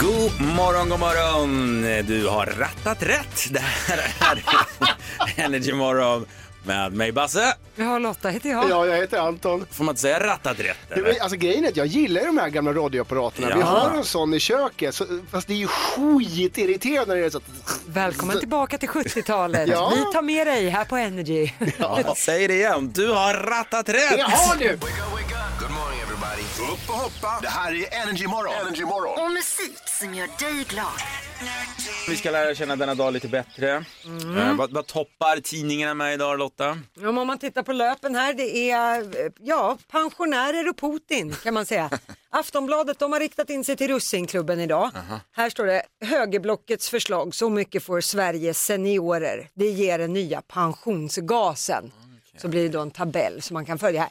God morgon, god morgon. Du har rattat rätt. Det här är Energy Morgon med mig Basse. Ja, Lotta heter jag. Ja, jag heter Anton. Får man inte säga rattat rätt? Eller? var- alltså grejen är att jag gillar ju de här gamla radioapparaterna. Vi Ja. har en sån i köket, så, fast det är ju skitirriterande när det är så att... Välkommen tillbaka till 70-talet. Ja. Vi tar med dig här på Energy. Ja, säg det igen. Du har rattat rätt. Det har du! Upp och hoppa. Det här är Energy Morgon. Energy Morgon. Och musik som gör dig glad. Vi ska lära känna denna dag lite bättre. Mm. Eh, vad, vad toppar tidningarna med idag Lotta? Om man tittar på löpen här, det är eh, ja, pensionärer och Putin kan man säga. Aftonbladet de har riktat in sig till russinklubben idag. Här står det högerblockets förslag, så mycket får Sveriges seniorer. Det ger den nya pensionsgasen. Så blir det då en tabell som man kan följa här.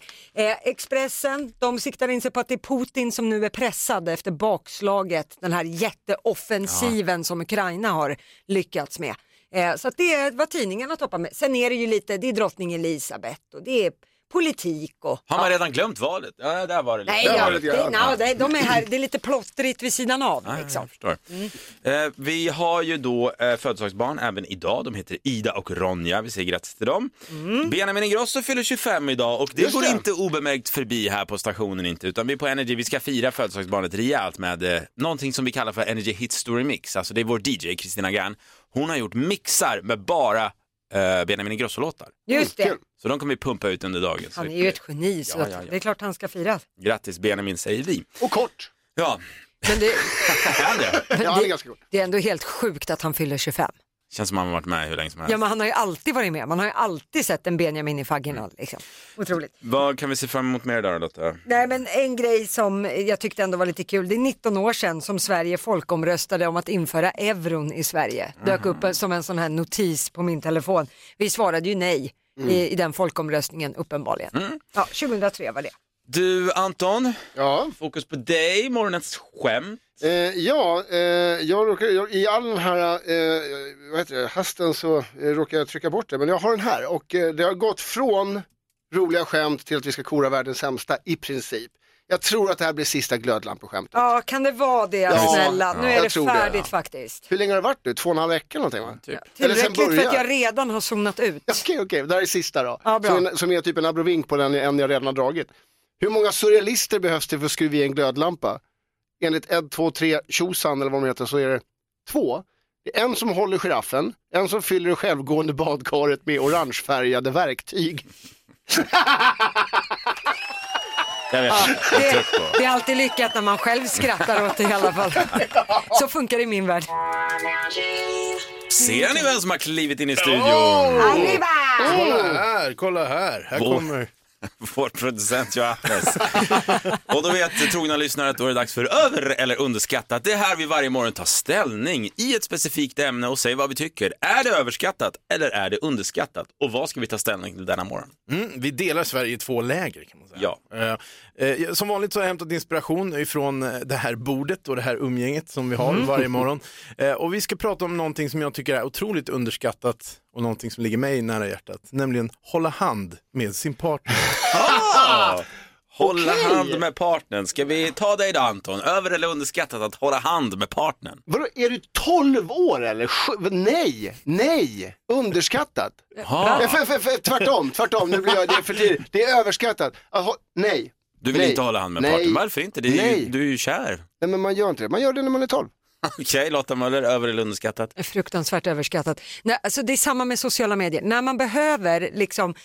Eh, Expressen, de siktar in sig på att det är Putin som nu är pressad efter bakslaget, den här jätteoffensiven som Ukraina har lyckats med. Eh, så att det är vad tidningarna toppar med. Sen är det ju lite, det är drottning Elisabeth och det är politik och... Har man redan glömt valet? Ja, där var det lite. Nej, ja, var det, grann. no, det, de är här, det är lite plottrigt vid sidan av. Ja, Liksom. jag förstår. Eh, vi har ju då eh, födelsedagsbarn även idag. De heter Ida och Ronja. Vi säger grattis till dem. Benjamin Ingrosso fyller 25 idag och det Just går det. inte obemärkt förbi här på stationen inte. Utan vi på Energy, vi ska fira födelsedagsbarnet rejält med eh, någonting som vi kallar för Energy Hit Story Mix. Alltså det är vår DJ Kristina Gern. Hon har gjort mixar med bara eh, Benjamin Ingrosso-låtar. Just det. Så de kommer vi pumpa ut under dagen. Han är ju ett geni så Ja, ja, ja. det är klart han ska firas. Grattis Benjamin säger vi. Och kort. Ja, Men det, det? Ja, han är ganska kort. det är ändå helt sjukt att han fyller 25. Känns som han har varit med hur länge som helst. Ja men han har ju alltid varit med, man har ju alltid sett en Benjamin i faggorna. Liksom. Otroligt. Vad kan vi se fram emot mer då Lotta? Nej men en grej som jag tyckte ändå var lite kul, det är 19 år sedan som Sverige folkomröstade om att införa euron i Sverige. Dök upp som en sån här notis på min telefon. Vi svarade ju nej i, i den folkomröstningen uppenbarligen. Ja, 2003 var det. Du Anton, Ja, fokus på dig, morgonens skämt. eh, ja eh, jag råkar, jag, i all den här eh, vad heter det, hasten så eh, råkar jag trycka bort det. Men jag har den här och eh, det har gått från roliga skämt till att vi ska kora världens sämsta i princip. Jag tror att det här blir sista glödlampeskämtet. Ja, kan det vara det Ja, snälla? Nu ja, är jag det tror det, färdigt ja. faktiskt. Hur länge har det varit nu? Två och en halv vecka någonting va? Typ. Eller sen Tillräckligt för att jag redan har zonat ut. Okej, okej, det här är sista då. Ja, bra. som, som är typ en abrovink på den en jag redan har dragit. Hur många surrealister behövs det för att skruva i en glödlampa? Enligt 1, 2, 3, tjosan eller vad de heter så är det två. Det är en som håller giraffen, en som fyller det självgående badkaret med orangefärgade verktyg. Jag vet, Ja, jag är det, trött på. det är alltid lyckat när man själv skrattar åt det i alla fall. Så funkar det i min värld. Ser ni vem som har klivit in i studion? Kolla här, kolla här. Här Vår- kommer... Vår producent Johannes. Och då vet trogna lyssnare att då är det dags för över eller underskattat. Det är här vi varje morgon tar ställning i ett specifikt ämne och säger vad vi tycker. Är det överskattat eller är det underskattat? Och vad ska vi ta ställning till denna morgon? Mm, vi delar Sverige i två läger kan man säga. Ja. Eh, eh, som vanligt så har jag hämtat inspiration ifrån eh, det här bordet och det här umgänget som vi har varje morgon. Eh, och vi ska prata om någonting som jag tycker är otroligt underskattat och någonting som ligger mig nära hjärtat, nämligen hålla hand med sin partner. Ah! Hålla Okej. hand med partnern. Ska vi ta dig då Anton? Över eller underskattat att hålla hand med partnern? Vadå, är du 12 år eller? Sju- Nej, nej, underskattat. Ha. Eh, För, för, för, tvärtom, tvärtom, nu blir jag, det är för tidigt. Det är överskattat. Aha, nej. Du vill Nej. inte hålla hand med Nej. partnern? Varför inte? Det är ju, Nej. du är ju kär. nej, men man gör inte det. Man gör det när man är 12. Okej, Lotta Möller, över eller underskattat? fruktansvärt överskattat. Nej, alltså det är samma med sociala medier. När man behöver liksom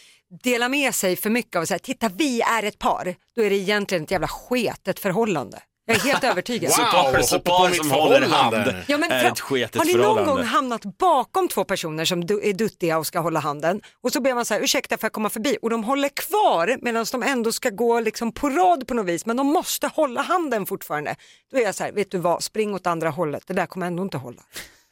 dela med sig för mycket av att säga, titta vi är ett par, då är det egentligen ett jävla sketet förhållande. Jag är helt övertygad. Wow. Så par, hoppa så på par mitt som håller hand Ja, men är ett sketet har ni någon förhållande. gång hamnat bakom två personer som är duttiga och ska hålla handen och så ber man så här, ursäkta får jag komma förbi och de håller kvar medan de ändå ska gå liksom på rad på något vis men de måste hålla handen fortfarande. Då är jag så här, vet du vad, spring åt andra hållet, det där kommer ändå inte hålla.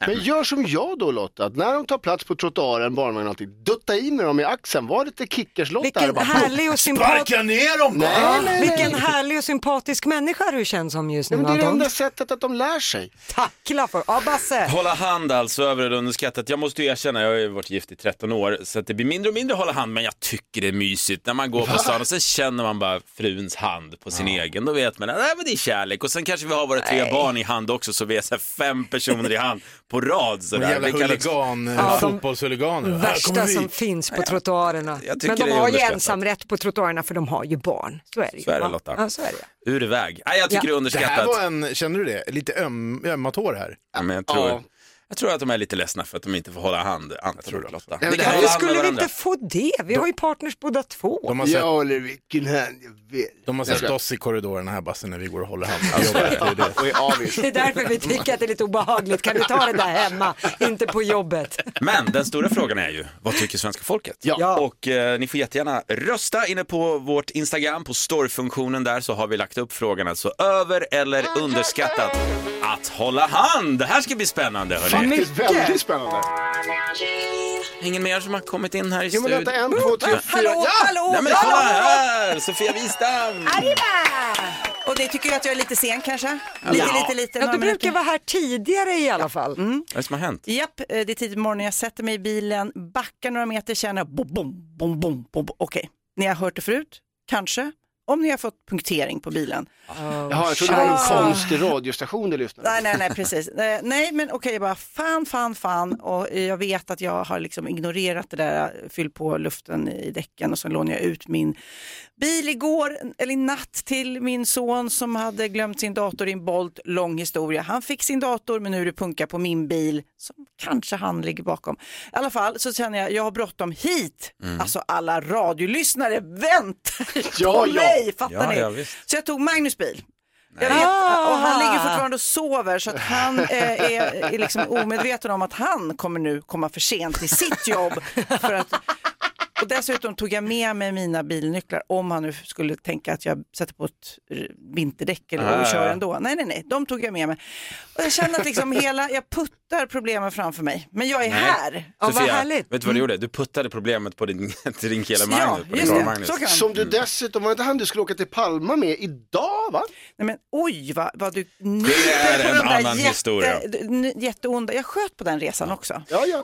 Men gör som jag då Lotta, att när de tar plats på trottoaren, barnvagn och allting, dutta i med dem i axeln, var lite kickers-Lotta här och bara härlig och sympatisk Sparka ner dem bara! Nej, nej, nej. vilken härlig och sympatisk människa du känns som just nu Men det är det Anton. enda sättet att de lär sig. Tackla för. Ja Basse. Hålla hand alltså, över eller underskattat. Jag måste ju erkänna, jag har ju varit gift i 13 år, så att det blir mindre och mindre hålla hand, men jag tycker det är mysigt när man går på stan och sen känner man bara fruns hand på sin egen. Då vet man att nej, men det är kärlek. Och sen kanske vi har våra tre barn i hand också, så vi är så här fem personer i hand på rad. Så De där. jävla huligan, Ja, de fotbollshuliganer. Kommer Värsta som finns på trottoarerna. Men de har ju underskattat. ensamrätt på trottoarerna för de har ju barn. Så är det ju. Så är det? Lotta. Ja, så är det. Ur väg. Nej, jag tycker Ja. det är Det här underskattat. var en, känner du det? Lite öm, ömma tår här. Ja, men jag, tror, Ja. Jag tror att de är lite ledsna för att de inte får hålla hand. Tror det, Lotta. men Vi det kan här- hålla Varför hand med skulle vi varandra. inte få det? Vi har ju partners båda två. De har sett, Jag håller vilken hand jag vill. de har sett ska- oss i korridorerna här Basse när vi går och håller hand. på jobbet. Det är det. Och är avis. Det är därför vi tycker att det är lite obehagligt. Kan vi ta det där hemma, inte på jobbet? Men den stora frågan är ju, vad tycker svenska folket? Ja. Och eh, ni får jättegärna rösta inne på vårt Instagram, på storyfunktionen där så har vi lagt upp frågan alltså över eller underskattat att hålla hand. Det här ska bli spännande hörni. Faktiskt väldigt spännande. Ingen mer som har kommit in här i Jo men studion? vänta, en, två, tre, fyra. Hallå, hallå, Nej men kolla här, Sofia Wistam! Och det tycker jag att jag är lite sen kanske. Lite, lite, lite. Ja, några du brukar minuter. vara här tidigare i alla fall. Vad är det som har hänt? Japp, eh, det är tidigt på morgonen, jag sätter mig i bilen, backar några meter, känner bom, bom, bom, bom, bom. Okej, ni har hört det förut, kanske. Om ni har fått punktering på bilen. Jaha, jag trodde det var en konstig radiostation du lyssnade Nej, nej, nej, precis. Eh, nej, men okej, jag bara fan, fan, fan. Och jag vet att jag har liksom ignorerat det där, fyll på luften i däcken och så lånade jag ut min bil igår, eller i natt till min son som hade glömt sin dator i en Bolt. Lång historia. Han fick sin dator, men nu är det punka på min bil som kanske han ligger bakom. I alla fall så känner jag, jag har bråttom hit. Alltså alla radiolyssnare väntar Ja, på ja. mig, fattar Ja, ni? så jag tog Magnus bil. Jag vet, Ah. och han ligger fortfarande och sover så att han eh, är, är liksom omedveten om att han kommer nu komma för sent till sitt jobb. För att, och dessutom tog jag med mig mina bilnycklar om han nu skulle tänka att jag sätter på ett vinterdäck eller Ah, och kör ja. ändå. Nej, nej, nej, de tog jag med mig. Och jag känner att liksom hela, jag puttar problemen framför mig. Men jag är Nej. här. Ja, vad Sofia, härligt. vet du vad du gjorde? Du puttade problemet på din, till din kille Ja, Magnus. just det. Magnus. Så kan man. Som du dessutom, var inte han du skulle åka till Palma med idag va? Nej, men oj vad, vad du Det är en annan historia. Jätte, jätteonda. Jag sköt på den resan också. Ja, ja.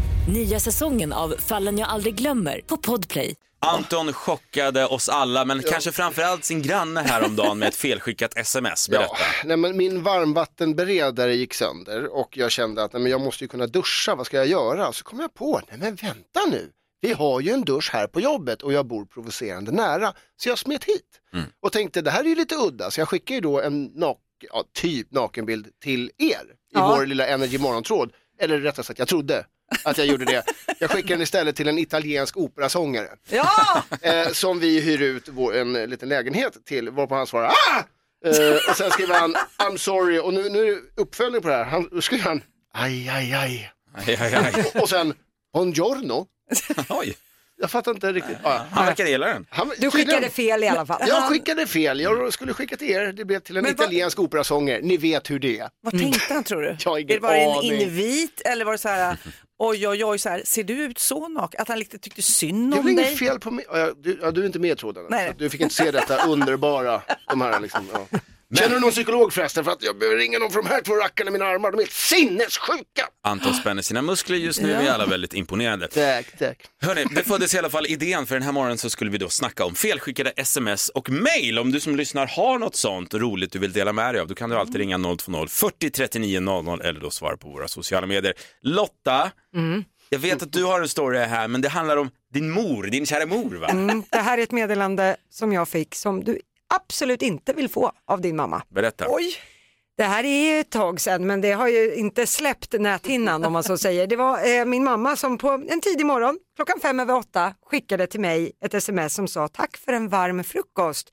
Nya säsongen av Fallen jag aldrig glömmer på Podplay. Anton chockade oss alla, men kanske framförallt sin granne häromdagen med ett felskickat sms. Berätta. Ja, nej, men min varmvattenberedare gick sönder och jag kände att nej, men jag måste ju kunna duscha, vad ska jag göra? Så kom jag på, nej men vänta nu, vi har ju en dusch här på jobbet och jag bor provocerande nära. Så jag smet hit och tänkte det här är ju lite udda, så jag skickar ju då en nak ja, typ nakenbild till er i Ja. vår lilla Energy morgontråd. Eller rättare sagt, jag trodde att jag gjorde det. Jag skickar den istället till en italiensk operasångare Ja! eh, som vi hyr ut vår, en eh, liten lägenhet till, varpå han svarar ah! Eh, och sen skriver han I'm sorry och nu, nu är det uppföljning på det här. Han, då skriver han aj, aj, aj. Aj, aj, aj. Och sen buongiorno. Oj, Jag fattar inte riktigt. Ja, han verkar gilla den. han, Du skickade fel i alla fall. Jag skickade fel, jag skulle skicka till er, det blev till en Men vad- italiensk operasångare, ni vet hur det är. Vad tänkte han tror du? Jag har ingen var det en invit eller var det så här, oj oj oj, så här, ser du ut så naken? Att han lite tyckte synd Det om dig? inget fel på mig, ja, du, ja, du är inte med i tråden, Nej. du fick inte se detta underbara, de här liksom, ja. Känner du någon psykolog förresten? För att jag behöver ringa någon för de här två rackarna i mina armar, de är helt sinnessjuka. Anton spänner sina muskler just nu, vi är alla väldigt imponerade. Tack, tack. Hörrni, det föddes i alla fall idén för den här morgonen så skulle vi då snacka om felskickade sms och mail. Om du som lyssnar har något sånt roligt du vill dela med dig av, då kan du alltid ringa 020 40 39 00 eller då svara på våra sociala medier. Lotta, jag vet att du har en story här, men det handlar om din mor, din kära mor va? Mm, det här är ett meddelande som jag fick som du absolut inte vill få av din mamma. Berätta. Oj, Det här är ju ett tag sedan men det har ju inte släppt näthinnan om man så säger. Det var eh, min mamma som på en tidig morgon, klockan fem över åtta, skickade till mig ett sms som sa tack för en varm frukost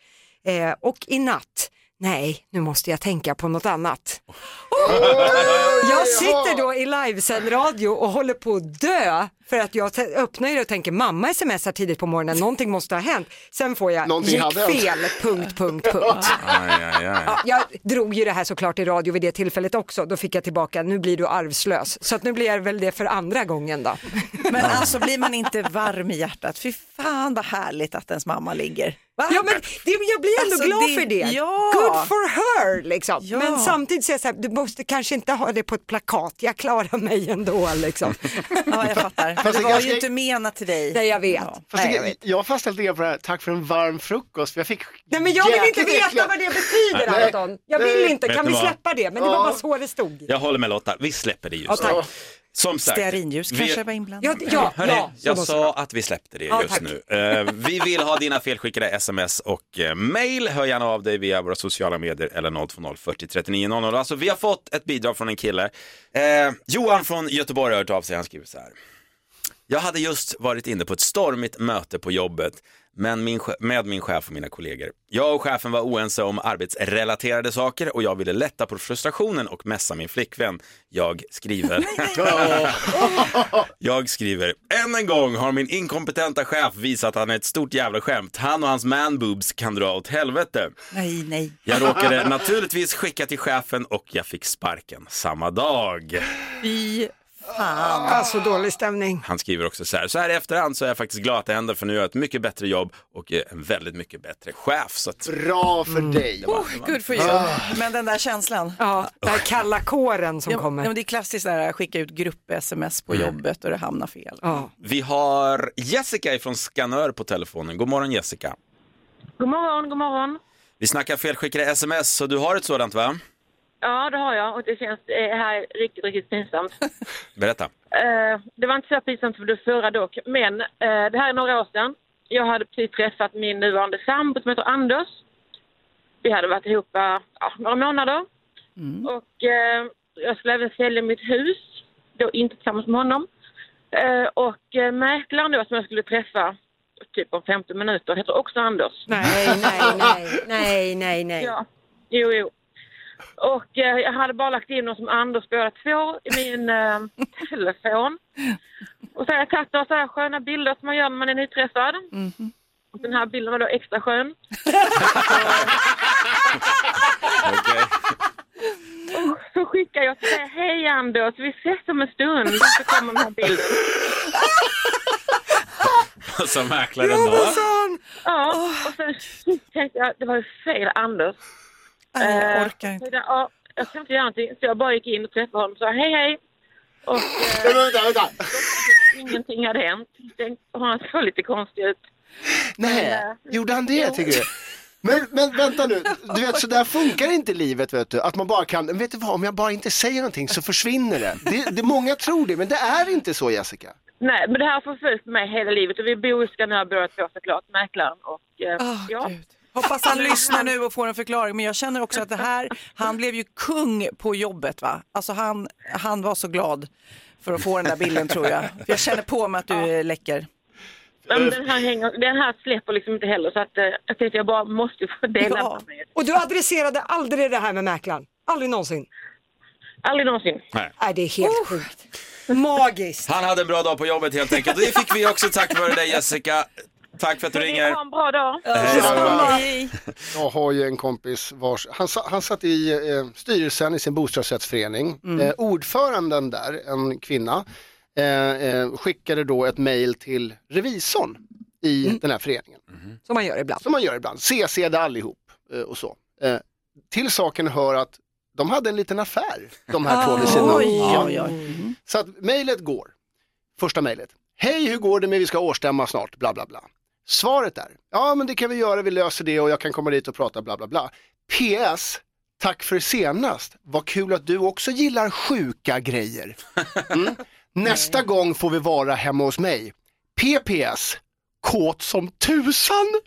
eh, och i natt, nej nu måste jag tänka på något annat. Jag sitter då i livesänd radio och håller på att dö för att jag öppnar ju och tänker mamma smsar tidigt på morgonen, någonting måste ha hänt. Sen får jag Någonting gick hade hänt. fel, punkt, punkt, punkt. Aj, aj, aj. Ja, jag drog ju det här såklart i radio vid det tillfället också. Då fick jag tillbaka, nu blir du arvslös. Så att nu blir jag väl det för andra gången då. Men alltså blir man inte varm i hjärtat? Fy fan vad härligt att ens mamma ligger. Va? Ja men det, jag blir ändå Alltså, glad det- för det. ja. Good for her liksom. Ja. Men samtidigt säger jag så här, du måste kanske inte ha det på ett plakat. Jag klarar mig ändå liksom. Ja, jag fattar. Fast det det var ganska- ju inte menat till dig. Nej jag vet. Fast Nej, jag jag, vet. jag har lite grann på det här, tack för en varm frukost. Jag fick Nej men jag vill inte veta äckliga- vad det betyder Nej. Anton. Jag vill Nej. inte, kan vi släppa det? Men det var bara så det stod. Jag håller med Lotta, vi släpper det just Ja, nu. Som sagt, Stearinljus vi- kanske var inblandat. Ja, ja, Hörni, ja. jag det sa att vi släppte det Ja, just tack. nu. Eh, vi vill ha dina felskickade sms och eh, mail. Hör gärna av dig via våra sociala medier eller 020 40 39 00. Alltså, vi har fått ett bidrag från en kille. Eh, Johan från Göteborg har hört av sig. Han skriver så här. Jag hade just varit inne på ett stormigt möte på jobbet men min, med min chef och mina kollegor. Jag och chefen var oense om arbetsrelaterade saker och jag ville lätta på frustrationen och messa min flickvän. Jag skriver. jag skriver. Än en gång har min inkompetenta chef visat att han är ett stort jävla skämt. Han och hans manboobs kan dra åt helvete. Nej, nej. Jag råkade naturligtvis skicka till chefen och jag fick sparken samma dag. Fy fan. Alltså dålig stämning. Han skriver också så här, så här i efterhand så är jag faktiskt glad att det hände för nu gör jag ett mycket bättre jobb och eh, en väldigt mycket bättre chef. Så att, Bra för dig. Oh, good for you. Men den där känslan. Ja, den här kalla kåren som Ja, kommer. ja, men det är klassiskt där att skicka ut grupp-sms på jobbet och det hamnar fel. Ja. vi har Jessica från Skanör på telefonen. God morgon Jessica. God morgon, god morgon. Vi snackar felskickade sms, så du har ett sådant va? Ja, det har jag och det känns det här riktigt, riktigt pinsamt. Berätta. Eh, det var inte så pinsamt för det förra dock, men eh, det här är några år sedan. Jag hade precis träffat min nuvarande sambo som heter Anders. Vi hade varit ihop eh, ja, några månader och eh, jag skulle även sälja mitt hus, då inte tillsammans med honom. Eh, och eh, mäklaren då som jag skulle träffa typ om 15 minuter heter också Anders. Nej, nej, nej, nej, nej, nej. Ja, jo, jo. Och eh, jag hade bara lagt in dem som Anders båda två i min eh, telefon. Och så har jag tagit några så här sköna bilder som man gör när man är nyträffad. Och den här bilden var då extra skön. Okej. Så skickar jag och säger hej Anders, vi ses om en stund. Så kommer den här bilden. Som mäklaren då. Ja, och sen tänkte jag det var ju fel Anders. Nej, jag Eh, orkar inte. jag, ja, jag kan inte göra någonting. Så jag bara gick in och träffade honom och sa hej hej. Och eh, Men Vänta, vänta. ingenting hade hänt. Tänkte, och han såg lite konstig ut. Nej, gjorde han det tycker du? Men, men vänta nu, du vet så där funkar inte livet vet du. Att man bara kan, vet du vad, om jag bara inte säger någonting så försvinner det. det, det många tror det, men det är inte så Jessica. Nej, men det här har förföljt mig hela livet och vi bor i Skanör båda två såklart, mäklaren. Och, eh, Åh, ja. Gud. Hoppas han lyssnar nu och får en förklaring. Men jag känner också att det här, han blev ju kung på jobbet va? Alltså han, han var så glad för att få den där bilden tror jag. För jag känner på mig att du är läcker. Men den, här hänger, den här släpper liksom inte heller så att, eh, jag tänkte jag bara måste få dela Ja. med mig. Och du adresserade aldrig det här med mäklaren? Aldrig någonsin? Aldrig någonsin. Nej. Nej, det är helt sjukt. Magiskt. Han hade en bra dag på jobbet helt enkelt. Och det fick vi också tack vare dig Jessica. Tack för att du ringer. ha en bra dag. Hej. Jag har ju en kompis vars, han, sa- han satt i eh, styrelsen i sin bostadsrättsförening. Eh, ordföranden där, en kvinna, eh, eh, skickade då ett mejl till revisorn i den här föreningen. Som man gör ibland. Som man gör ibland, CC'de allihop eh, och så. Eh, till saken hör att de hade en liten affär, de här två vid sidan oj. Så att mejlet går. Första mejlet. Hej, hur går det med vi ska årsstämma snart? Bla bla bla. Svaret är, ja men det kan vi göra, vi löser det och jag kan komma dit och prata bla bla bla. PS, tack för senast. Vad kul att du också gillar sjuka grejer. Mm. Nästa gång får vi vara hemma hos mig. PPS, kåt som tusan.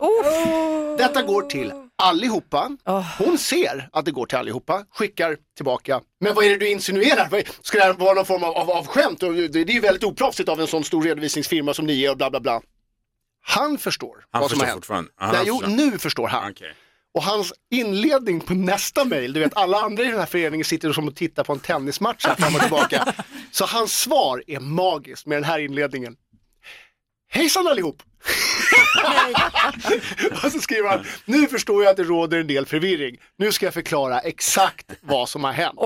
Detta går till allihopa. Hon ser att det går till allihopa, skickar tillbaka. Men vad är det du insinuerar? Ska det här vara någon form av, av, av skämt? Det är ju väldigt oproffsigt av en sån stor redovisningsfirma som ni är och bla bla bla. Han förstår Han vad som har hänt. Ja, Nej, han jo, förstår. nu förstår han. Och hans inledning på nästa mejl, du vet alla andra i den här föreningen sitter som och tittar på en tennismatch här fram och tillbaka. Så hans svar är magiskt med den här inledningen. Hejsan allihop! och så skriver han, nu förstår jag att det råder en del förvirring. Nu ska jag förklara exakt vad som har hänt.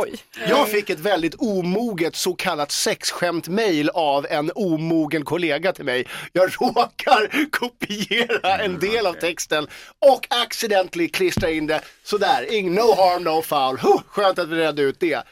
Jag fick ett väldigt omoget så kallat sexskämt-mail av en omogen kollega till mig. Jag råkar kopiera en del av texten och accidentally klistra in det sådär. No harm, no foul. Huh, skönt att vi redde ut det.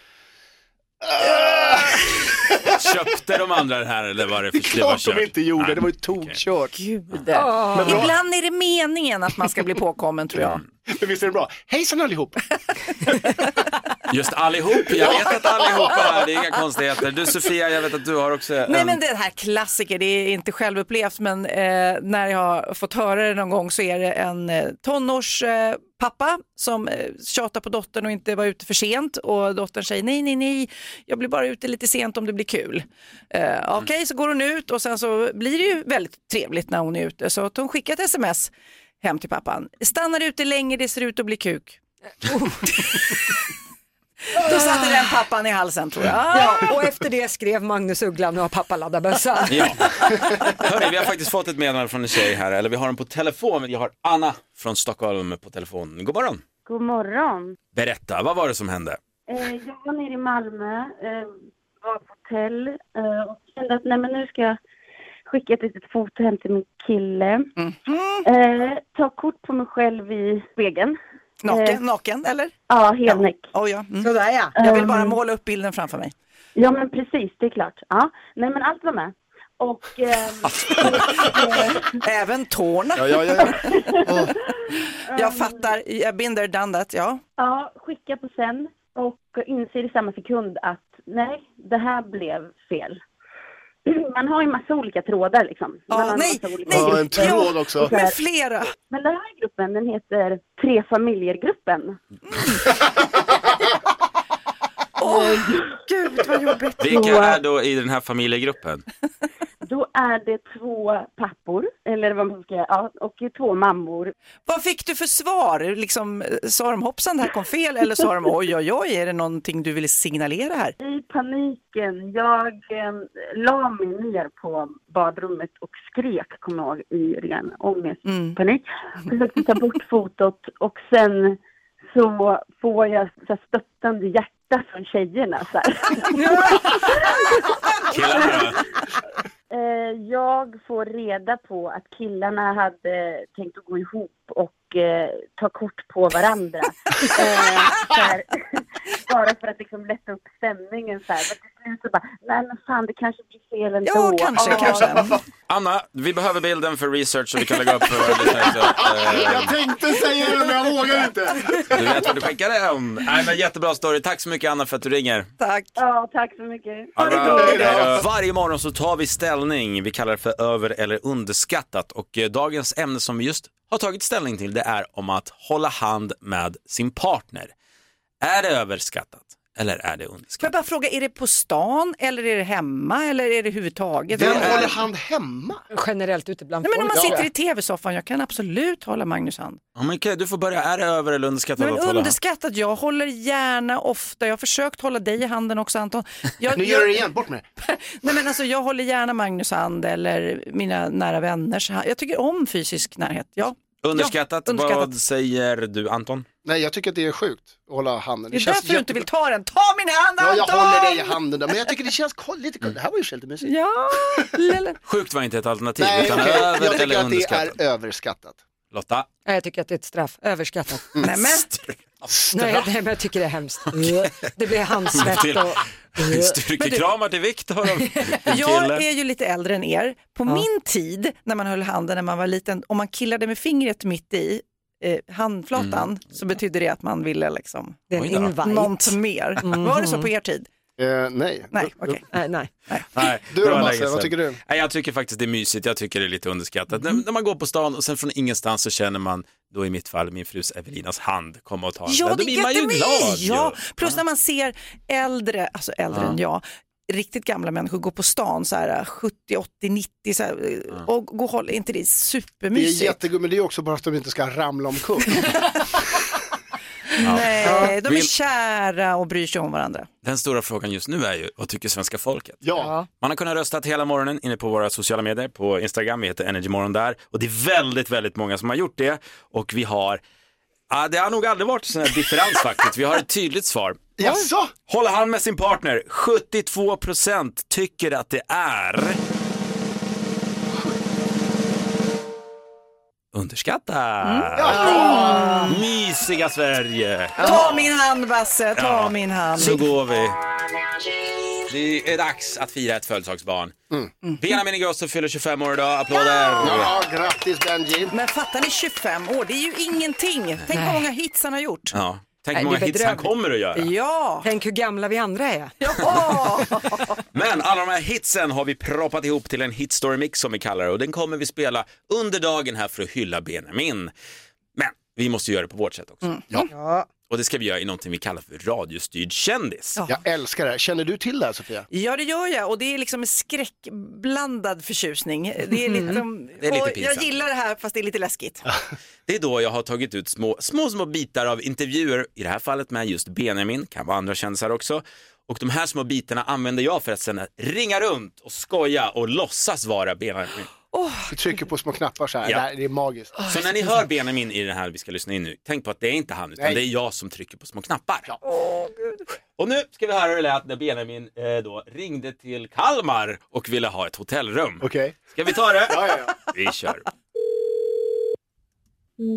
Köpte de andra det här eller var det för Det är klart de inte gjorde, det var ju tokkört. Gud. Men bra. Ibland är det meningen att man ska bli påkommen tror jag. Men visst är det bra? Hejsan allihop! Just allihop, jag vet att allihopa är, det är inga konstigheter. Du Sofia, jag vet att du har också en... Nej men den här klassiker, det är inte självupplevt men eh, när jag har fått höra det någon gång så är det en eh, tonårspappa eh, pappa som eh, tjatar på dottern och inte var ute för sent och dottern säger nej, nej, nej, jag blir bara ute lite sent om det blir kul. Eh, Okej, så går hon ut och sen så blir det ju väldigt trevligt när hon är ute så att hon skickar ett sms hem till pappan. Stannar ute länge, det ser ut att bli kuk. Då satte den pappan i halsen tror jag. Ja, och efter det skrev Magnus Uggla, nu har pappa laddat bössan. Ja. Hörni, vi har faktiskt fått ett meddelande från en tjej här, eller vi har den på telefon. Jag har Anna från Stockholm på telefon. God morgon. God morgon. Berätta, vad var det som hände? Eh, jag var nere i Malmö, eh, var på hotell eh, och kände att nej, men nu ska jag skicka ett litet foto hem till min kille. Eh, ta kort på mig själv i spegeln. Naken, Eh, naken eller? Ja, helnäck. Oh, ja. Mm. Sådär ja. Jag vill bara Um, måla upp bilden framför mig. Ja, men precis, det är klart. Ja. Nej, men allt var med. Och... ehm, Även tårna. Ja, ja, ja. Jag fattar, jag there, done that, ja. Ja, skicka på sen och inser i samma sekund att nej, det här blev fel. Man har ju massa olika trådar liksom. Man har Ja, en nej, massa olika nej, Ja, en tråd också. Med flera. Men den här gruppen, den heter Tre familjer-gruppen. Åh, gud vad jobbigt. Vilka är då i den här familjegruppen? Då är det två pappor, eller vad man ska säga, ja, och två mammor. Vad fick du för svar? Liksom, eh, sa de hoppsan det här kom fel eller sa de oj oj oj är det någonting du ville signalera här? I paniken, jag eh, la mig ner på badrummet och skrek, kommer jag ihåg, i ren ångestpanik. Försökte ta bort fotot och sen så får jag så här, stöttande hjärta från tjejerna. Så här. Killarna Eh, jag får reda på att killarna hade tänkt att gå ihop och eh, ta kort på varandra. eh, här, bara för att liksom lätta upp stämningen. Så här. Men till slut så bara, nej men fan det kanske blir fel ändå. Ja, kanske, Ja. kanske. Anna, vi behöver bilden för research så vi kan lägga upp för våra lyssnare. Så, eh, Jag tänkte säga det men jag vågar inte. Du vet vad du skickade om. Nej, men jättebra story. Tack så mycket Anna för att du ringer. Tack. Ja, tack så mycket. Ha det bra. Varje morgon så tar vi ställning. Vi kallar det för över eller underskattat. Och eh, dagens ämne som vi just har tagit ställning till det är om att hålla hand med sin partner. Är det överskattat eller är det Får jag underskattat? bara fråga, är det på stan eller är det hemma eller är det överhuvudtaget? Vem Eller- håller hand hemma? Generellt ute bland Nej, men om man folk. sitter i tv-soffan, jag kan absolut hålla Magnus hand. Ja, men okej, du får börja. Är det över eller underskattat Nej, att men hålla underskattat, jag håller gärna ofta, jag har försökt hålla dig i handen också Anton. Jag, Nu gör du det igen, bort med det. Nej men alltså jag håller gärna Magnus hand eller mina nära vänners hand. Jag tycker om fysisk närhet, ja. Underskattat. Ja, underskattat. Vad säger du Anton? Nej, jag tycker att det är sjukt att hålla handen. Det är därför du inte vill ta den. Ta min hand Ja, jag Anton! håller dig i handen då, men jag tycker det känns lite kul. Det här var ju lite mysigt. Ja, lille. Sjukt var inte ett alternativ, Nej, utan okej. över jag tycker att det är överskattat. Lotta? Nej, Jag tycker att det är ett straff, överskattat. Nej, men, Nej, nej, men jag tycker det är hemskt. Det blir handsvett och... Styrkekramar till Viktor. jag är ju lite äldre än er. På min tid när man höll handen när man var liten, om man killade med fingret mitt i eh, handflatan så betydde det att man ville liksom Det är en invite. något mer. Var det så på er tid? Eh, nej. Nej, okej. Nej, nej. Nej, Du det då Masse, vad tycker du? Nej, jag tycker faktiskt det är mysigt, jag tycker det är lite underskattat. Mm. När, när man går på stan och sen från ingenstans så känner man då i mitt fall min frus Evelinas hand komma och ta en. Ja, då det blir man ju glad. Ja, ju. plus när man ser äldre, alltså äldre Ja. än jag, riktigt gamla människor gå på stan så här 70, 80, 90 så här, och gå och hålla, är inte det Det är supermysigt? jättegulligt, men det är också bara att de inte ska ramla omkull. Nej, de är kära och bryr sig om varandra. Den stora frågan just nu är ju, vad tycker svenska folket? Ja. Man har kunnat rösta hela morgonen inne på våra sociala medier, på Instagram, vi heter Energymorgon där. Och det är väldigt, väldigt många som har gjort det. Och vi har, ja, det har nog aldrig varit sån här differens faktiskt. Vi har ett tydligt svar. Jaså? Håller han med sin partner? 72% tycker att det är... Underskattat. Mysiga Sverige. Ta min hand Basse, ta Ja. min hand. Så går vi. Det är dags att fira ett födelsedagsbarn. Benjamin Ingrosso fyller 25 år idag, applåder! Ja, grattis Benji. Men fattar ni 25 år, det är ju ingenting. Tänk hur många hits han har gjort. Ja. Tänk Nej, hur många det är hits han bedrövligt. kommer att göra. Ja, Tänk hur gamla vi andra är. Men alla de här hitsen har vi proppat ihop till en hitstory mix som vi kallar det och den kommer vi spela under dagen här för att hylla Benjamin. Vi måste göra det på vårt sätt också. Ja. Och det ska vi göra i någonting vi kallar för radiostyrd kändis. Jag älskar det här. Känner du till det här Sofia? Ja det gör jag och det är liksom en skräckblandad förtjusning. Det är, liksom, Det är lite och jag pinsamt. gillar det här fast det är lite läskigt. Det är då jag har tagit ut små, små, små bitar av intervjuer, i det här fallet med just Benjamin, kan vara andra kändisar också. Och de här små bitarna använder jag för att sen ringa runt och skoja och låtsas vara Benjamin. Du trycker på små knappar så här. Ja. Det, det är magiskt. Så när ni hör Benjamin i den här vi ska lyssna in nu, tänk på att det är inte han utan Nej. det är jag som trycker på små knappar. Och nu ska vi höra hur det lät när Benjamin eh, då ringde till Kalmar och ville ha ett hotellrum. Okej. Ska vi ta det? Ja, ja, ja. Vi kör.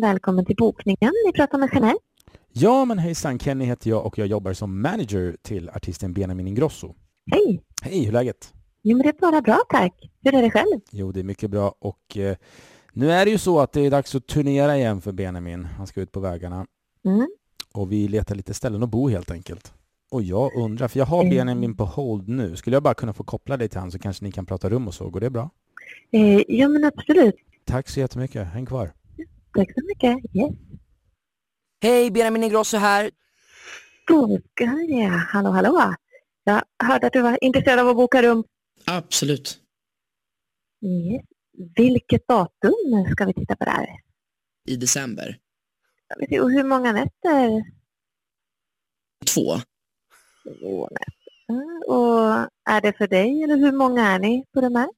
Välkommen till bokningen. Ni pratar med Jeanette. Ja, men hejsan. Kenny heter jag och jag jobbar som manager till artisten Benjamin Ingrosso. Hej! Hej, hur är läget? Jo, men det är bara bra tack. Hur är det själv? Jo, det är mycket bra och eh, nu är det ju så att det är dags att turnera igen för Benjamin. Han ska ut på vägarna Mm. och vi letar lite ställen att bo helt enkelt. Och jag undrar, för jag har Mm. Benjamin på hold nu. Skulle jag bara kunna få koppla dig till han så kanske ni kan prata rum och så. Går det bra? Eh, ja, men absolut. Tack så jättemycket. Häng kvar. Tack så mycket. Yes. Hej, Benjamin Ingrosso här. Då ska. Hallå, hallå. Jag hörde att du var intresserad av att boka rum. Absolut. Yes. Vilket datum ska vi titta på där? I december. Och hur många nätter? Två. Två nätter. Mm, Och är det för dig eller hur många är ni på de här?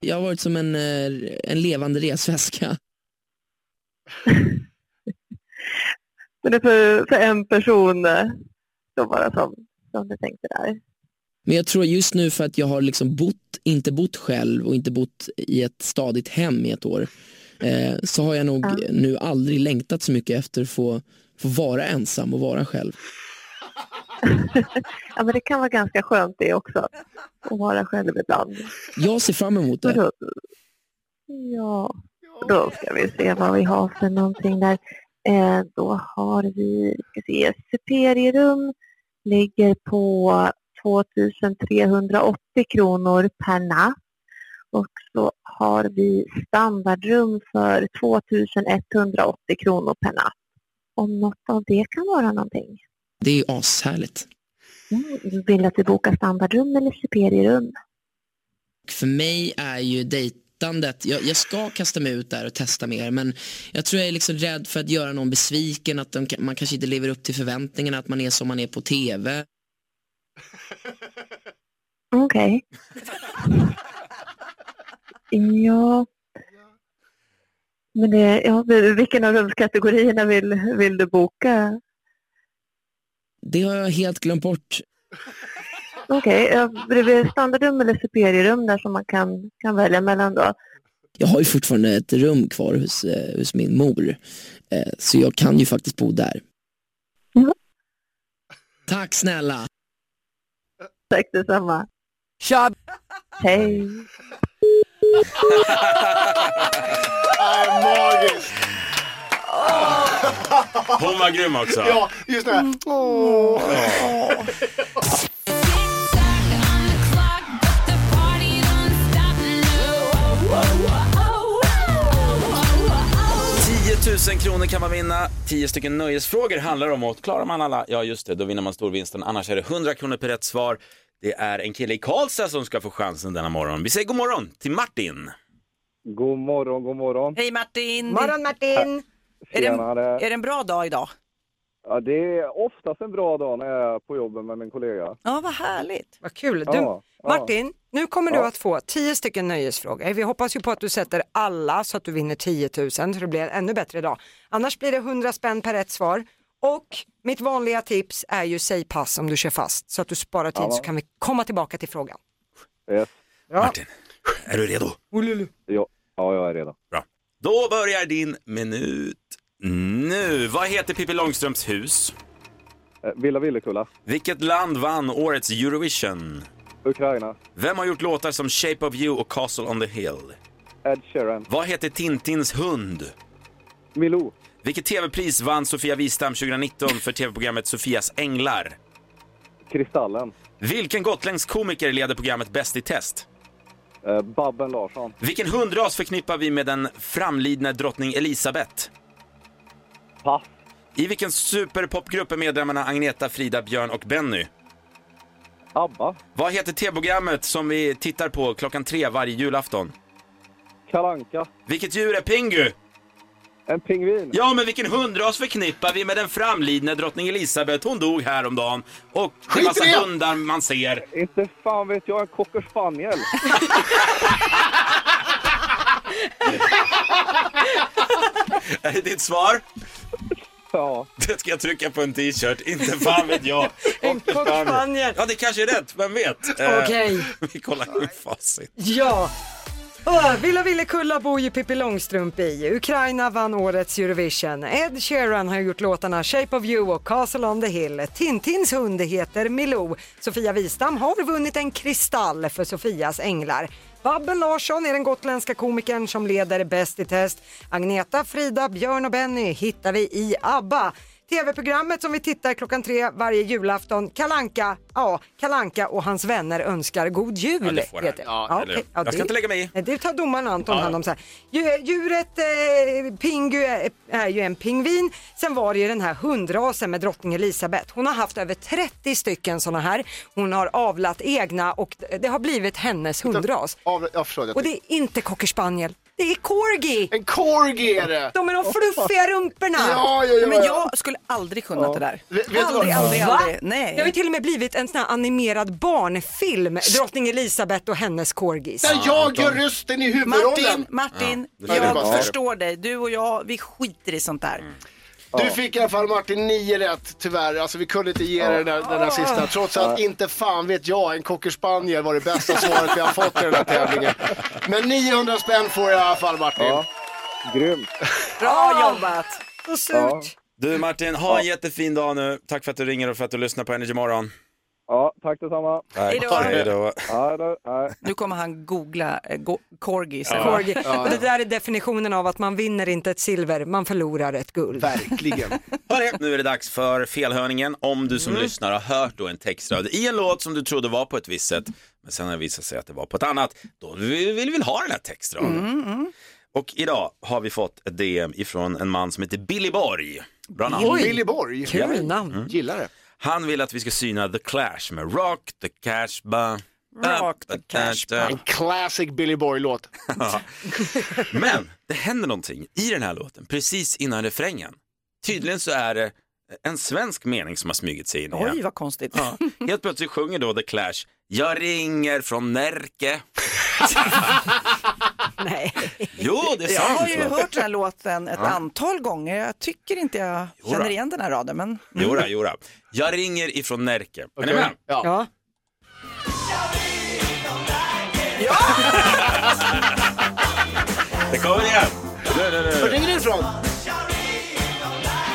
Jag har varit som en, eh, en levande resväska. Men det är för, för en person eh, så bara som, som du tänkte där. Men jag tror just nu för att jag har liksom bott, inte bott själv och inte bott i ett stadigt hem i ett år, eh, så har jag nog Ja. nu aldrig längtat så mycket efter att få, få vara ensam och vara själv. Ja, men det kan vara ganska skönt det också. Att vara själv ibland. Jag ser fram emot det. Då, ja, då ska vi se vad vi har för någonting där. Eh, då har vi, ska se, superirum ligger på 2380 kronor per natt. Och så har vi standardrum för 2180 kronor per natt. Om något av det kan vara någonting. Det är ju ashärligt. Mm, vill du att vi bokar standardrum eller superirum? För mig är ju dejtandet, jag, jag ska kasta mig ut där och testa mer men jag tror jag är liksom rädd för att göra någon besviken, att de, man kanske inte lever upp till förväntningarna, att man är som man är på TV. Okej. Ja. Men det, ja, vilken av rumskategorierna vill, vill du boka? Det har jag helt glömt bort. Okej, ja, bredvid standardrum eller superierum där som man kan, kan välja mellan då? Jag har ju fortfarande ett rum kvar hos, eh, hos min mor, eh, så jag kan ju faktiskt bo där. Ja. Tack snälla. Tack detsamma. Tja! Hej. Nej, magiskt. Hon var grym också. Ja, just det. Åh. Ja. 10 000 kronor kan man vinna. 10 stycken nöjesfrågor handlar om och klarar man alla, ja just det, då vinner man storvinsten. Annars är det 100 kronor per rätt svar. Det är en kille i Karlstad som ska få chansen denna morgon. Vi säger god morgon till Martin. God morgon, god morgon. Hej Martin! Morgon Martin! Är det, en, är det en bra dag idag? Ja, det är oftast en bra dag när jag är på jobbet med min kollega. Ja, vad härligt. Vad kul. Du, Ja, ja. Martin, nu kommer du Ja. att få 10 stycken nöjesfrågor. Vi hoppas ju på att du sätter alla så att du vinner 10 000 så det blir en ännu bättre dag. Annars blir det 100 spänn per rätt svar. Och mitt vanliga tips är ju säg pass om du kör fast så att du sparar tid Ja. så kan vi komma tillbaka till frågan. Yes. Martin, är du redo? Ja, ja, jag är redo. Bra. Då börjar din minut nu. Vad heter Pippi Långstrumps hus? Eh, Villa Villekulla, Vilket land vann årets Eurovision? Ukraina, Vem har gjort låtar som Shape of You och Castle on the Hill? Ed Sheeran, Vad heter Tintins hund? Milou, Vilket tv-pris vann Sofia Wistam 2019 för tv-programmet Sofias Änglar? Kristallen, Vilken gotländsk komiker leder programmet Bäst i test? eh, Babben Larsson, Vilken hundras förknippar vi med den framlidne drottning Elisabeth? Pass, I vilken superpopgrupp är medlemmarna Agneta, Frida, Björn och Benny? Abba, Vad heter tv-programmet som vi tittar på klockan tre varje julafton? Kalanka, Vilket djur är Pingu? En pingvin, Ja, men vilken hundras förknippar vi med den framlidne drottning Elisabeth? Hon dog häromdagen. Och det är Skit i massa det! hundar man ser. inte fan vet jag, en cocker spaniel. Är det ditt svar? Ja. Det ska jag trycka på en t-shirt, inte fan vet jag. En cockspaniel. Ja, det kanske är rätt, vem vet? Eh, Okej. Vi kollar i facit. Ja. Villa Villekulla bor ju Pippi Långstrump i. Ukraina vann årets Eurovision. Ed Sheeran har gjort låtarna Shape of You och Castle on the Hill. Tintins hund heter Milou. Sofia Wistam har vunnit en kristall för Sofias änglar. Babben Larsson är den gotländska komikern som leder Bäst i test. Agneta, Frida, Björn och Benny hittar vi i ABBA. TV-programmet som vi tittar klockan tre varje julafton, Kalanka, ja, Kalanka och hans vänner önskar god jul. Ja, det får han. det. Ja, eller- okej. jag ska inte lägga mig i. Det tar domaren Anton Ja. hand om. Så här. Dju- Djuret eh, Pingu är, är ju en pingvin. Sen var det ju den här hundrasen med drottning Elisabeth. Hon har haft över 30 stycken sådana här. Hon har avlat egna och det har blivit hennes hundras. Av, jag förstår det. Och det är inte cocker spaniel. Det är corgi. En corgi är det! De är de fluffiga rumporna. Ja, ja, ja. Men jag skulle aldrig kunnat det där. Vet- vet du aldrig, vad? aldrig, Va? aldrig. Nej. Det har ju till och med blivit en sån här animerad barnfilm, drottning Elisabeth och hennes corgis. Där jag gör rösten i huvudrollen. Martin, Martin, Ja, det är jag bara- förstår dig. Du och jag, vi skiter i sånt där. Du fick i alla fall Martin nio rätt tyvärr. Alltså vi kunde inte ge dig den, där- den där sista. Trots att inte fan vet jag, en cocker spaniel var det bästa svaret vi har fått i den här tävlingen. Men 900 spänn får jag i alla fall Martin. Ja. Grymt. Bra jobbat. Så surt. Ja. Du Martin, ha en jättefin dag nu. Tack för att du ringer och för att du lyssnar på Energy Morgon. Ja, tack detsamma. Hej då. Hej då. Nu kommer han googla eh, go-. Corgi. Och det där är definitionen av att man vinner inte ett silver, man förlorar ett guld. Verkligen. Hörrni, nu är det dags för felhörningen. Om du som lyssnar har hört då en textrad i en låt som du trodde var på ett visst sätt, men sen har det visat sig att det var på ett annat, då vill vi väl ha den här textraden. Och idag har vi fått ett DM ifrån en man som heter Billy Borg. Bra namn. Oj. Billy Borg. Kul namn. Gillar det. Han vill att vi ska syna The Clash med Rock the Cash ba. Rock the Cash ba. En classic Billy Borg-låt. Ja. Men det händer någonting i den här låten precis innan refrängen. Tydligen så är det en svensk mening som har smugit sig in Oj, vad konstigt. Ja. Helt plötsligt sjunger då The Clash Jag ringer från Närke. Nej. Jo, det är Jag sant. har ju hört den här låten ett Ja. antal gånger. Jag tycker inte jag Jodå. känner igen den här raden. Men... Jodå, jodå. Jag ringer ifrån Närke. Är ni med? Ja. Ja. Det kommer igen. Nu, nu, Var ringer du ifrån?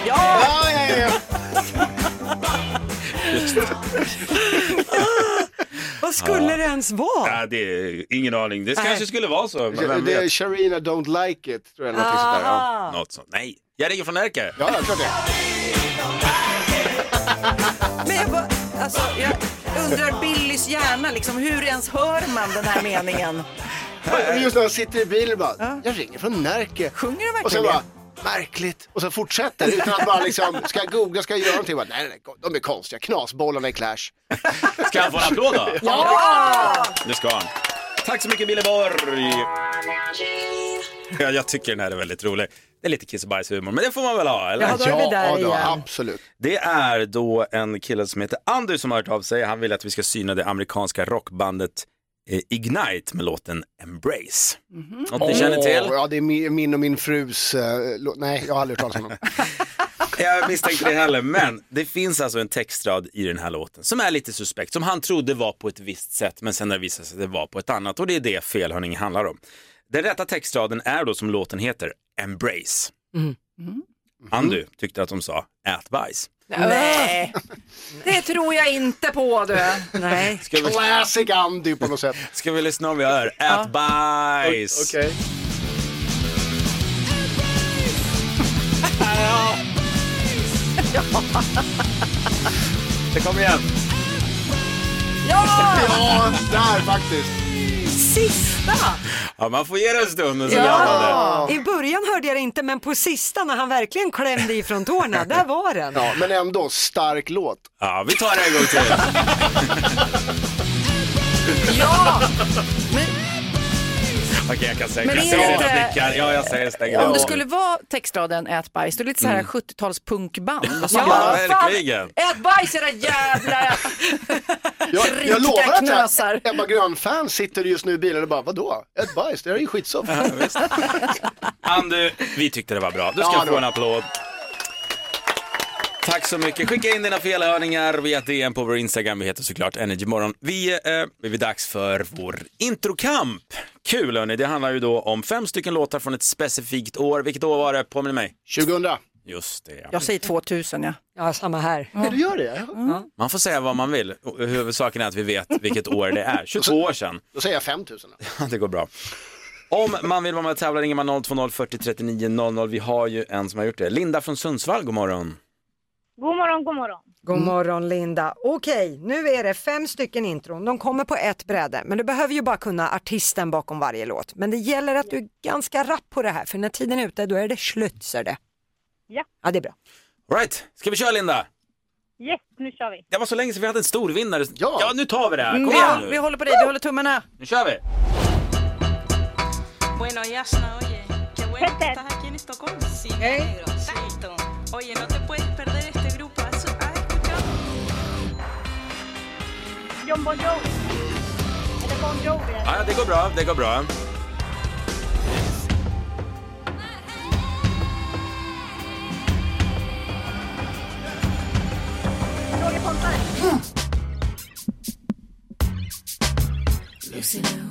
Ja! Ja, ja, ja. Vad skulle det ens vara? Ja, det är ingen aning. Det Nej. kanske skulle vara så. Men vem Det är vet? Sharina Don't Like It, tror jag. eller någonting sånt där. Ja, Ah. Något sånt. Nej, jag ringer från Närke. ja ja, klart det. Men jag, bara, alltså, jag undrar Billys hjärna, liksom, hur ens hör man den här meningen? Just när han sitter i bilen bara, jag ringer från Närke. Sjunger de Och sen verkligen bara, märkligt. Och så fortsätter utan att bara liksom, ska jag googla, ska jag göra någonting? Bara, nej, nej, nej, de är konstiga, knasbollarna i Clash. Ska han få en applåd då? Ja! Det ska han. Tack så mycket Wille Borg. Ja, jag tycker den här är väldigt rolig. Det är lite kiss och bajshumor, men det får man väl ha, eller? Ja, då är vi där ja, då, igen. absolut. Det är då en kille som heter Andy som har hört av sig. Han vill att vi ska syna det amerikanska rockbandet Ignite med låten Embrace. Något ni känner till? Åh, Ja, det är mi- min och min frus, eh, nej, jag har aldrig hört talas om dem. Jag misstänkte det heller, men det finns alltså en textrad i den här låten som är lite suspekt, som han trodde var på ett visst sätt, men sen har det visat sig att det var på ett annat och det är det felhörningen handlar om. Den rätta textraden är då som låten heter, Embrace. Andy tyckte att de sa ät bajs. Nej, det tror jag inte på du. Nej. Ska vi, Classic Andy på något sätt. ska vi lyssna om vi hör? Ät bajs! Okej. Det kommer igen. Ja! Ja, där faktiskt. Sista! Ja, man får ge det en stund och så. Ja. I början hörde jag det inte, men på sista när han verkligen klämde ifrån tårna, där var den. Ja, men ändå, stark låt. Ja, vi tar det en gång till. Ja! Okej, jag kan säga, Men jag är det era inte- blickar. Ja, jag säger stäng Om av. det skulle vara textraden ät bajs, då är det lite så här 70-tals punkband. Och så Ja, bara, verkligen. Fan, ät bajs era jävla... Jag, Rika jag lovar att knösar. här, Ebba Grön-fans sitter just nu i bilen och bara, vadå? Ett bajs, det är ju skitsoft. Andu, vi tyckte det var bra. Du ska Ja, få en applåd. Tack så mycket. Skicka in dina felhörningar via DM på vår Instagram. Vi heter såklart Energymorgon. Vi eh, är vi dags för vår introkamp. Kul hörni, det handlar ju då om fem stycken låtar från ett specifikt år. Vilket år var det? Påminn mig. 2000. Just det. ja. Jag säger 2000 ja. Ja, samma här. Ja, du gör det? Man får säga vad man vill. Huvudsaken är att vi vet vilket år det är. 22 år sedan. Då säger jag 5000. Ja, det går bra. Om man vill vara med och tävla ringer man 020 40 39 00. Vi har ju en som har gjort det. Linda från Sundsvall, god morgon. God morgon, god morgon. God morgon Linda. Okej, nu är det fem stycken intron. De kommer på ett bräde, men du behöver ju bara kunna artisten bakom varje låt. Men det gäller att du är ganska rapp på det här, för när tiden är ute då är det slut, ser det. Ja. Ja, det är bra. All right, ska vi köra Linda? Yes, nu kör vi. Det var så länge sedan vi hade en stor vinnare. Ja. ja nu tar vi det här. Mm, Kom vi, igen håller, vi nu. håller på dig, vi håller tummarna. Nu kör vi. Bueno, Yashna, oye, qué bueno que estás aquí en Estocolmo. Sí, me alegro, cierto. Oye, no te puedes John Bon Jovi. Eller Bon Jovi. Ja, ja, det går bra, det går bra. Roger Pontare.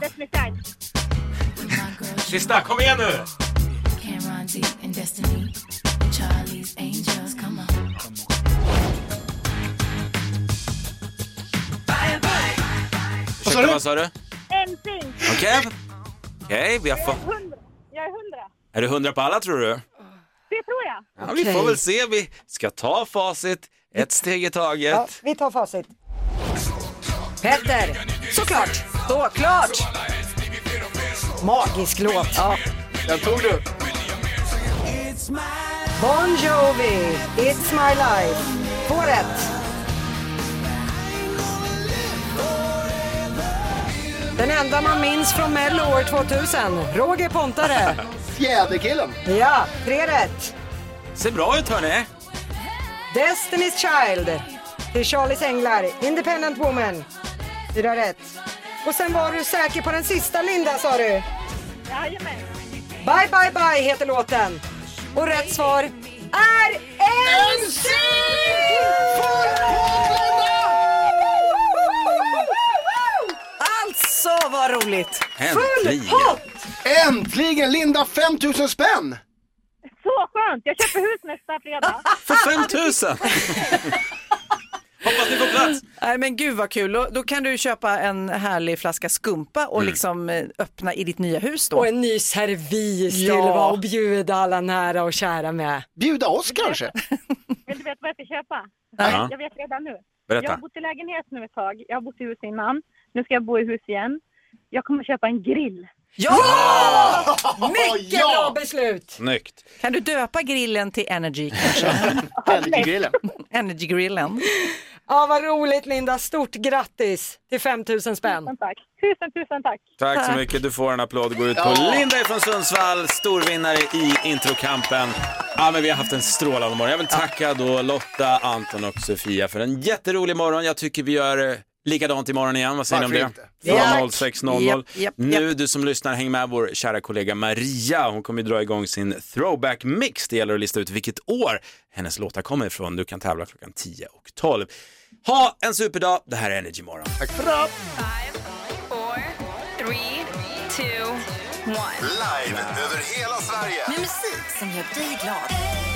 Destiny Child. Sista, kom igen nu! Ursäkta, vad sa du? NSYNC. Okej. Okej, vi har fått... Hundra. Jag är hundra. Är du hundra på alla tror du? Det tror jag. Ja, vi får väl se. Vi ska ta facit, ett steg i taget. Ja, vi tar facit. Petter, Såklart, såklart. magisk låt. Ja. Den tog du. Bon Jovi, It's My Life. Två rätt. Den enda man minns från Mello år 2000, Roger Pontare. Fjäderkillen. Ja, tre rätt. Ser bra ut hörni. Destiny's Child, till Charlies Änglar, Independent Woman. Fyra rätt. Och sen var du säker på den sista Linda sa du. Jajamän. Bye bye bye heter låten. Och rätt svar är NSYNC! Alltså vad roligt. Äntligen. Äntligen Linda 5000 spänn! Så skönt. Jag köper hus nästa fredag. För 5000! Hoppas ni får plats. Nej men gud vad kul, då, då kan du köpa en härlig flaska skumpa och liksom eh, öppna i ditt nya hus då. Och en ny servis till Ja. vad och bjuda alla nära och kära med. Bjuda oss kanske? Vill du veta vad jag ska köpa? Ja. Jag vet redan nu. Berätta. Jag har bott i lägenhet nu ett tag. Jag har bott i hus innan. Nu ska jag bo i hus igen. Jag kommer köpa en grill. Ja! Mycket bra beslut! Snyggt. Kan du döpa grillen till Energy kanske? Energygrillen. Energygrillen. Ja, vad roligt Linda. Stort grattis till 5000 spänn. Tusen tack. Tusen, tusen tack. Tack så mycket. Du får en applåd. Går ut på Ja. Linda från Sundsvall, storvinnare i introkampen. Ja, men vi har haft en strålande morgon. Jag vill tacka då Lotta, Anton och Sofia för en jätterolig morgon. Jag tycker vi gör eh, likadant imorgon igen. Vad säger ni om det? Från Japp. 06.00. Japp, japp, Nu, du som lyssnar, häng med vår kära kollega Maria. Hon kommer ju dra igång sin throwback mix. Det gäller att lista ut vilket år hennes låtar kommer ifrån. Du kan tävla klockan 10 och 12. Ha en superdag. Det här är Energy Morgon. Tack för one. Live över hela Sverige. Med musik som gör dig glad.